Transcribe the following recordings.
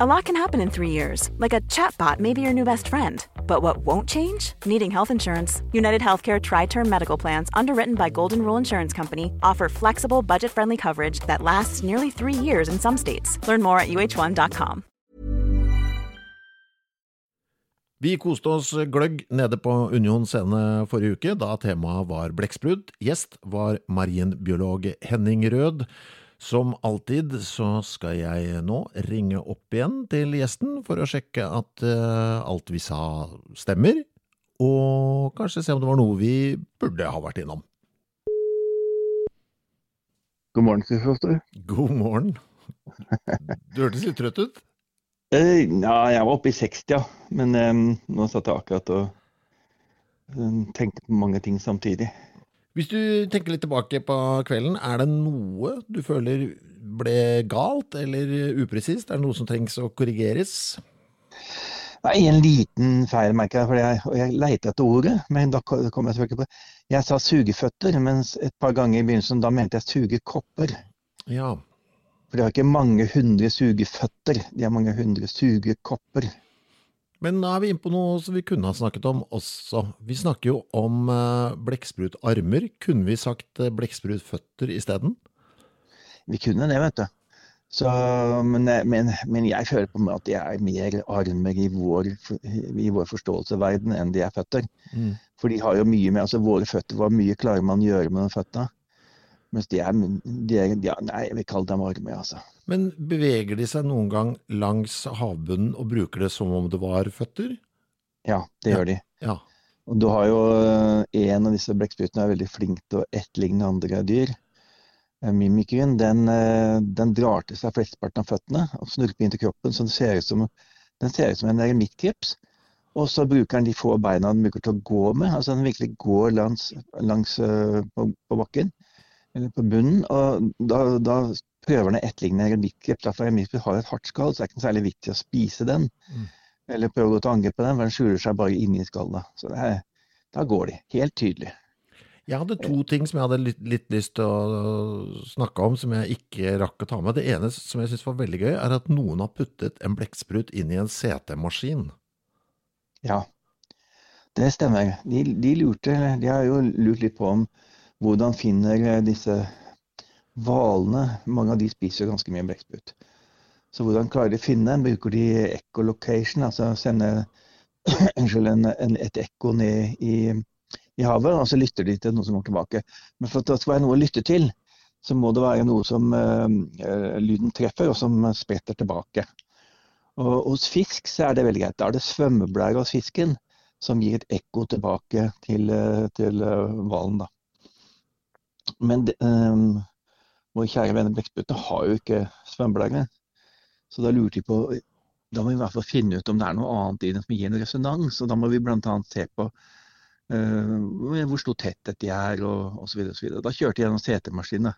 A lot can happen in three years, like a chatbot may be your new best friend. But what won't change? Needing health insurance. United Healthcare Tri Term Medical Plans, underwritten by Golden Rule Insurance Company, offer flexible, budget friendly coverage that lasts nearly three years in some states. Learn more at uh1.com. Vi koste oss gløgg nede på Union scene forrige uke, da temaet var blekksprut. Gjest var marinbiolog Henning Rød. Som alltid så skal jeg nå ringe opp igjen til gjesten for å sjekke at uh, alt vi sa stemmer, og kanskje se om det var noe vi burde ha vært innom. God morgen, Kristoffer. God morgen. Du hørtes litt trøtt ut? Eh, ja, jeg var oppe i 60, ja. Men um, nå satt jeg akkurat og um, tenkte på mange ting samtidig. Hvis du tenker litt tilbake på kvelden, er det noe du føler ble galt eller upresist? Er det noe som trengs å korrigeres? Nei, en liten feil, merker jeg. For jeg, og jeg leita etter ordet, men da kom jeg selvfølgelig på Jeg sa sugeføtter, mens et par ganger i begynnelsen da mente jeg sugekopper. Ja. For de har ikke mange hundre sugeføtter, de har mange hundre sugekopper. Men nå er vi inne på noe som vi kunne ha snakket om også. Vi snakker jo om uh, blekksprutarmer. Kunne vi sagt uh, blekksprutføtter isteden? Vi kunne det, vet du. Så, men, men, men, jeg føler på meg at de er mer armer i vår, i vår forståelsesverden enn de er føtter. Mm. For de har jo mye med, altså Våre føtter, hva mye klarer man å gjøre med de føttene? Mens de er, de er ja, Nei, jeg vil kalle dem armer, altså. Men beveger de seg noen gang langs havbunnen og bruker det som om det var føtter? Ja, det gjør de. Ja. Og du har jo eh, En av disse blekksprutene er veldig flink til å etterligne andre dyr. Eh, Mimikeren den, eh, den, drar til seg flesteparten av føttene og snurper inn til kroppen, så den ser ut som, ser ut som en eremittkrepse. Og så bruker den de få beina den bruker til å gå med. altså Den virkelig går langs, langs på, på, bakken, eller på bunnen. og da, da prøver den å etterligne eremittkreft. For eremittkreft har et hardt skall, så det er ikke særlig viktig å spise den. Mm. Eller prøve å gå til angrep på den, for den skjuler seg bare inni skallet. Så er, da går de. Helt tydelig. Jeg hadde to ting som jeg hadde litt, litt, lyst til å snakke om, som jeg ikke rakk å ta med. Det ene som jeg syns var veldig gøy, er at noen har puttet en blekksprut inn i en CT-maskin. Ja, det stemmer. De, de, lurte, de har jo lurt litt på om hvordan finner disse Hvalene mange av de spiser ganske mye blekksprut. Så hvordan klarer de å finne den? Bruker de echolocation, altså sende en, en, et ekko ned i, i, havet, og så lytter de til noe som går tilbake. Men for at det skal være noe å lytte til, så må det være noe som uh, lyden treffer, og som spretter tilbake. Og hos fisk så er det veldig greit. Da er det svømmeblæra hos fisken som gir et ekko tilbake til hvalen. Uh, Men det, vår kjære venner blekksprutene har jo ikke svømmeblære. Så da lurte de på Da må vi i hvert fall finne ut om det er noe annet i den som gir en resonans. Og da må vi bl.a. se på uh, hvor stor tetthet de er, og osv. Da kjørte jeg gjennom CT-maskinene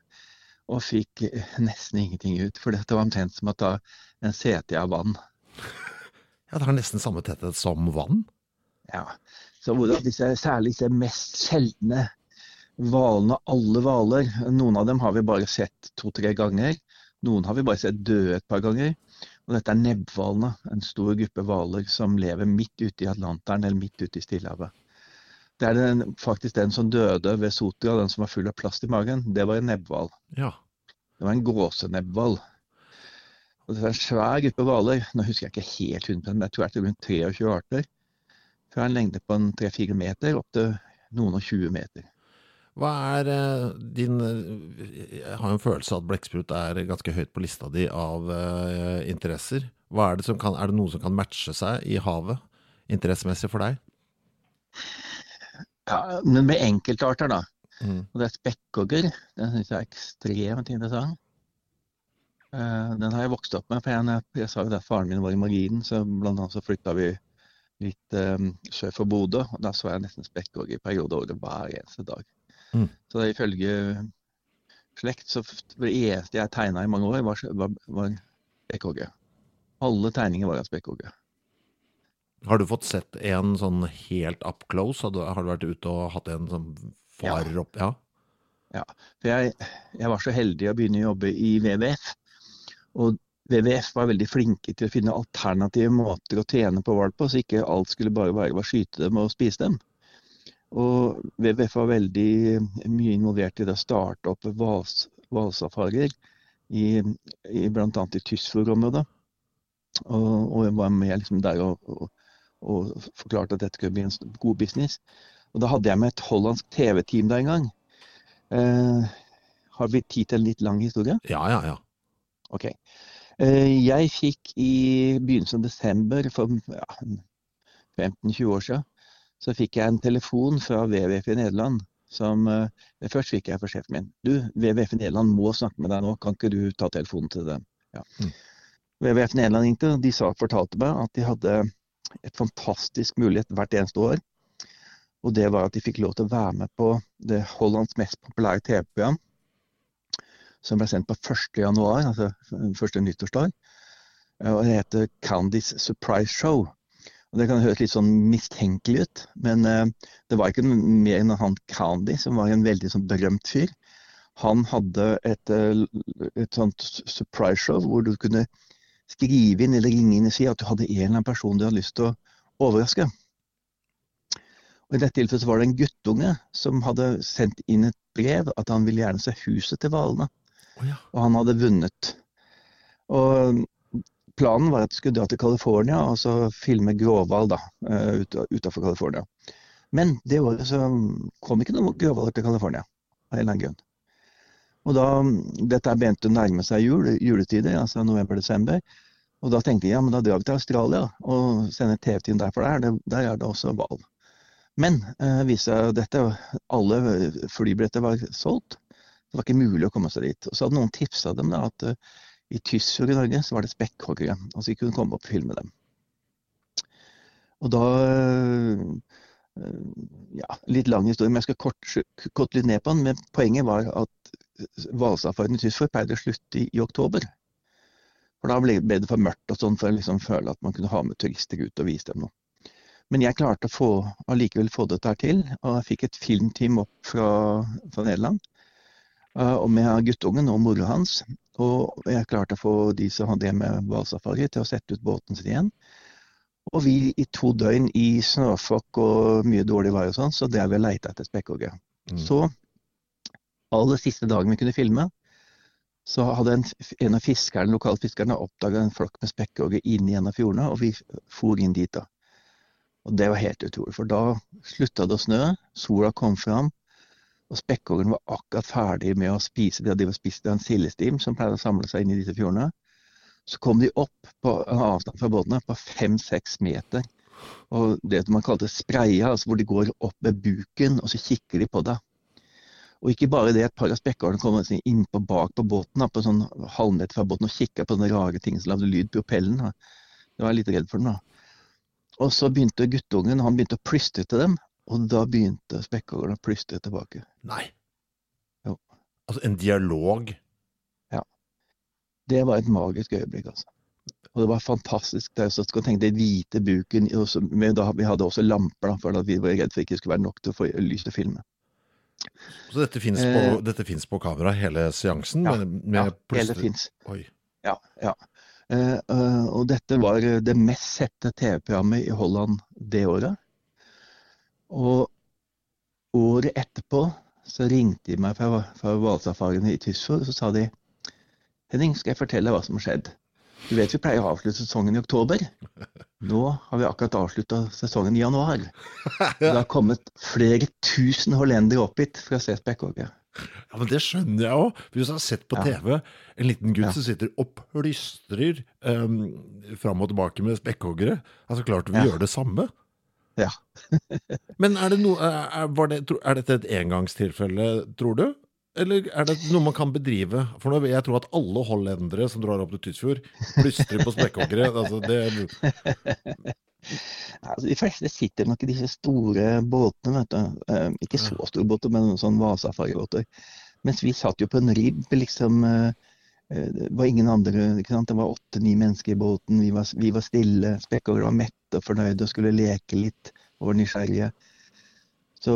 og fikk nesten ingenting ut. For det var omtrent som å ta en CT av vann. Ja, det har nesten samme tetthet som vann? Ja. Så hvordan disse, særlig disse mest sjeldne hvalene, alle hvaler. Noen av dem har vi bare sett to-tre ganger. Noen har vi bare sett døde et par ganger. Og dette er nebbhvalene, en stor gruppe hvaler som lever midt ute i Atlanteren eller midt ute i Stillehavet. Det er den, faktisk den som døde ved Sotra, den som var full av plast i magen. Det var en nebbhval. Ja. Det var en gåsenebbhval. Og det er en svær gruppe hvaler. Nå husker jeg ikke helt 100 men jeg tror det er rundt 23 arter. Fra en lengde på 3-4 meter opp til noen og 20 meter. Hva er uh, din Jeg har en følelse av at blekksprut er ganske høyt på lista di av uh, interesser. Er, det som kan, er det noe som kan matche seg i havet, interessemessig for deg? Ja, men med enkeltarter, da. Mm. Og det er spekkhogger. Den syns jeg er ekstremt interessant. Uh, Den har jeg vokst opp med. for jeg, jeg sa jo at faren min var i marginen, så blant annet så flytta vi litt um, sør for Bodø. og Da så jeg nesten spekkhogger i perioder over hver eneste dag. Mm. Så det ifølge slekt så det eneste jeg tegna i mange år, var, var, var spekkhogge. Alle tegninger var av spekkhogge. Har du fått sett en sånn helt up close? Har du, har du vært ute og hatt en som farer opp? Ja. For jeg, jeg var så heldig å begynne å jobbe i WWF. Og WWF var veldig flinke til å finne alternative måter å tjene på hval på, så ikke alt skulle bare være å skyte dem og spise dem. Og WWF var veldig mye involvert i det å starte opp hvals- hvalsafarier i, i bl.a. i Tysfjord-området. Og, og jeg var med liksom der og, og, og forklarte at dette kunne bli en god business. Og da hadde jeg med et hollandsk TV-team der en gang. Eh, har vi tid til en litt lang historie? ja, ja, ja. Ok. Eh, jeg fikk i begynnelsen av desember for ja, 15-20 år siden, så fikk jeg en telefon fra WWF i Nederland. Som, eh, først fikk jeg fra sjefen min. Du, WWF i Nederland må snakke med deg nå, kan ikke du ta telefonen til dem? Ja. Mm. WWF Nederland ringte, og de sa, fortalte meg at de hadde et fantastisk mulighet hvert eneste år. Og det var at de fikk lov til å være med på det Hollands mest populære TV-program som ble sendt på 1. januar, altså første nyttårsdag. Eh, Og det heter Candys Surprise Show. Og Det kan høres litt sånn mistenkelig ut, men eh, det var ikke noe mer enn han Candy, som var en veldig sånn berømt fyr. Han hadde et, eh, et sånt surprise show hvor du kunne skrive inn eller ringe inn og si at du hadde en eller annen person du hadde lyst til å overraske. Og I dette tilfellet så var det en guttunge som hadde sendt inn et brev at han ville gjerne se huset til hvalene Oh ja. og han hadde vunnet. Og planen var at jeg skulle dra til California og så filme gråhval eh, utenfor California. Men det året så kom ikke noen gråhvaler til California, av en eller annen grunn. Og da, Dette begynte å nærme seg jul, juletider, altså november-desember. Og da tenkte jeg ja, men da drar vi til Australia og sender TV-team der, for der, er der er det også hval. Men eh, viste dette, alle flybilletter var solgt. Det var ikke mulig å komme seg dit. Og så hadde noen tipsa dem da, at i Tysfjord i Norge så var det spekkhoggere. Altså vi kunne komme opp og filme dem. Og da eh, Ja, litt lang historie, men jeg skal kort, kort litt ned på den. Men poenget var at hvalsafarien i Tysfjord pleide å slutte i, i oktober. For da ble, det for mørkt og sånn for å liksom føle at man kunne ha med turister ut og vise dem noe. Men jeg klarte å få, allikevel få dette her til, og jeg fikk et filmteam opp fra, fra Nederland. Uh, og med guttungen og mora hans. Og jeg klarte å få de som hadde med hvalsafari, til å sette ut båten sin igjen. Og vi i to døgn i snøfokk og mye dårlig vær og sånn, så drev vi og leita etter spekkhogge. Mm. Så aller siste dagen vi kunne filme, så hadde en, en av fiskerne, lokalfiskerne oppdaga en flokk med spekkhogge inn i en av fjordene, og vi for inn dit da. Og det var helt utrolig, for da slutta det å snø, sola kom fram, og spekkhoggeren var akkurat ferdig med å spise det de hadde spist en sildestim som pleide å samle seg inn i disse fjordene. Så kom de opp på en avstand fra båtene på fem-seks meter. Og det man kalte spreia, altså hvor de går opp med buken og så kikker de på deg. Og ikke bare det, et par av spekkhoggerne kom innpå bak på båten, på sånn halvmeter fra båten og kikka på den rare tingen som lagde lyd på propellen. Da. Det var jeg litt redd for den da. Og så begynte guttungen han begynte å plystre til dem, og da begynte spekkhoggeren å plystre tilbake. Nei. Jo. Altså en dialog. Ja. Det var et magisk øyeblikk, altså. Og det var fantastisk. Det er så skal tenke deg hvite buken også, med, da, Vi hadde også lamper, da, for at vi var redd for ikke skulle være nok til å få lys til å filme. Så dette fins på, Eh. på kamera, hele seansen? Ja, med, med Ja, hele fins. Ja, ja. Eh, eh, og dette var det mest sette TV-programmet i Holland det året. Og året etterpå så ringte de meg fra, fra i Tysfjord, og så sa de Henning, skal jeg fortelle deg hva som har skjedd? Du vet vi pleier å avslutte sesongen i oktober. Nå har vi akkurat avslutta sesongen i januar. Det har kommet flere tusen hollendere opp hit for å se spekkhogge. Ja, men Det skjønner jeg òg. Hvis du har sett på Ja. TV en liten gutt Ja. som sitter og plystrer um, fram og tilbake med spekkhoggere, altså klart vil Ja. gjøre det samme. Ja. Men er, det no, er, var det, er dette et engangstilfelle, tror du? Eller er det noe man kan bedrive? For nå vil jeg tro at alle hollendere som drar opp til Tysfjord, plystrer på spekkhoggere. Altså det Altså, de fleste sitter nok i disse store båtene, vet du. Eh, ikke så store båter, men sånn Vasafaribåter. Mens vi satt jo på en ribb, liksom. Eh, eh, det var ingen andre, ikke sant? det var åtte-ni mennesker i båten. Vi var, vi var stille. Spekkhoggere var mette og fornøyde og skulle leke litt og var nysgjerrige. Så,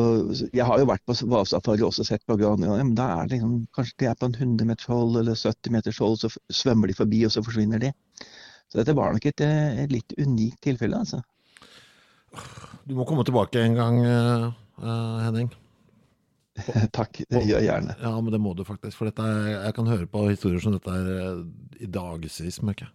jeg har jo vært på hvalsafari og også sett på andre men da er det liksom, kanskje de er på en 100 meters hold eller 70 meters hold, så svømmer de forbi, og så forsvinner de. Så dette var nok et, eh, et litt unikt tilfelle, altså. Du må komme tilbake en gang, uh, Henning. Takk, det gjør jeg gjerne. Ja, men det må du faktisk. For dette jeg kan høre på historier som dette er i dagevis, merker jeg.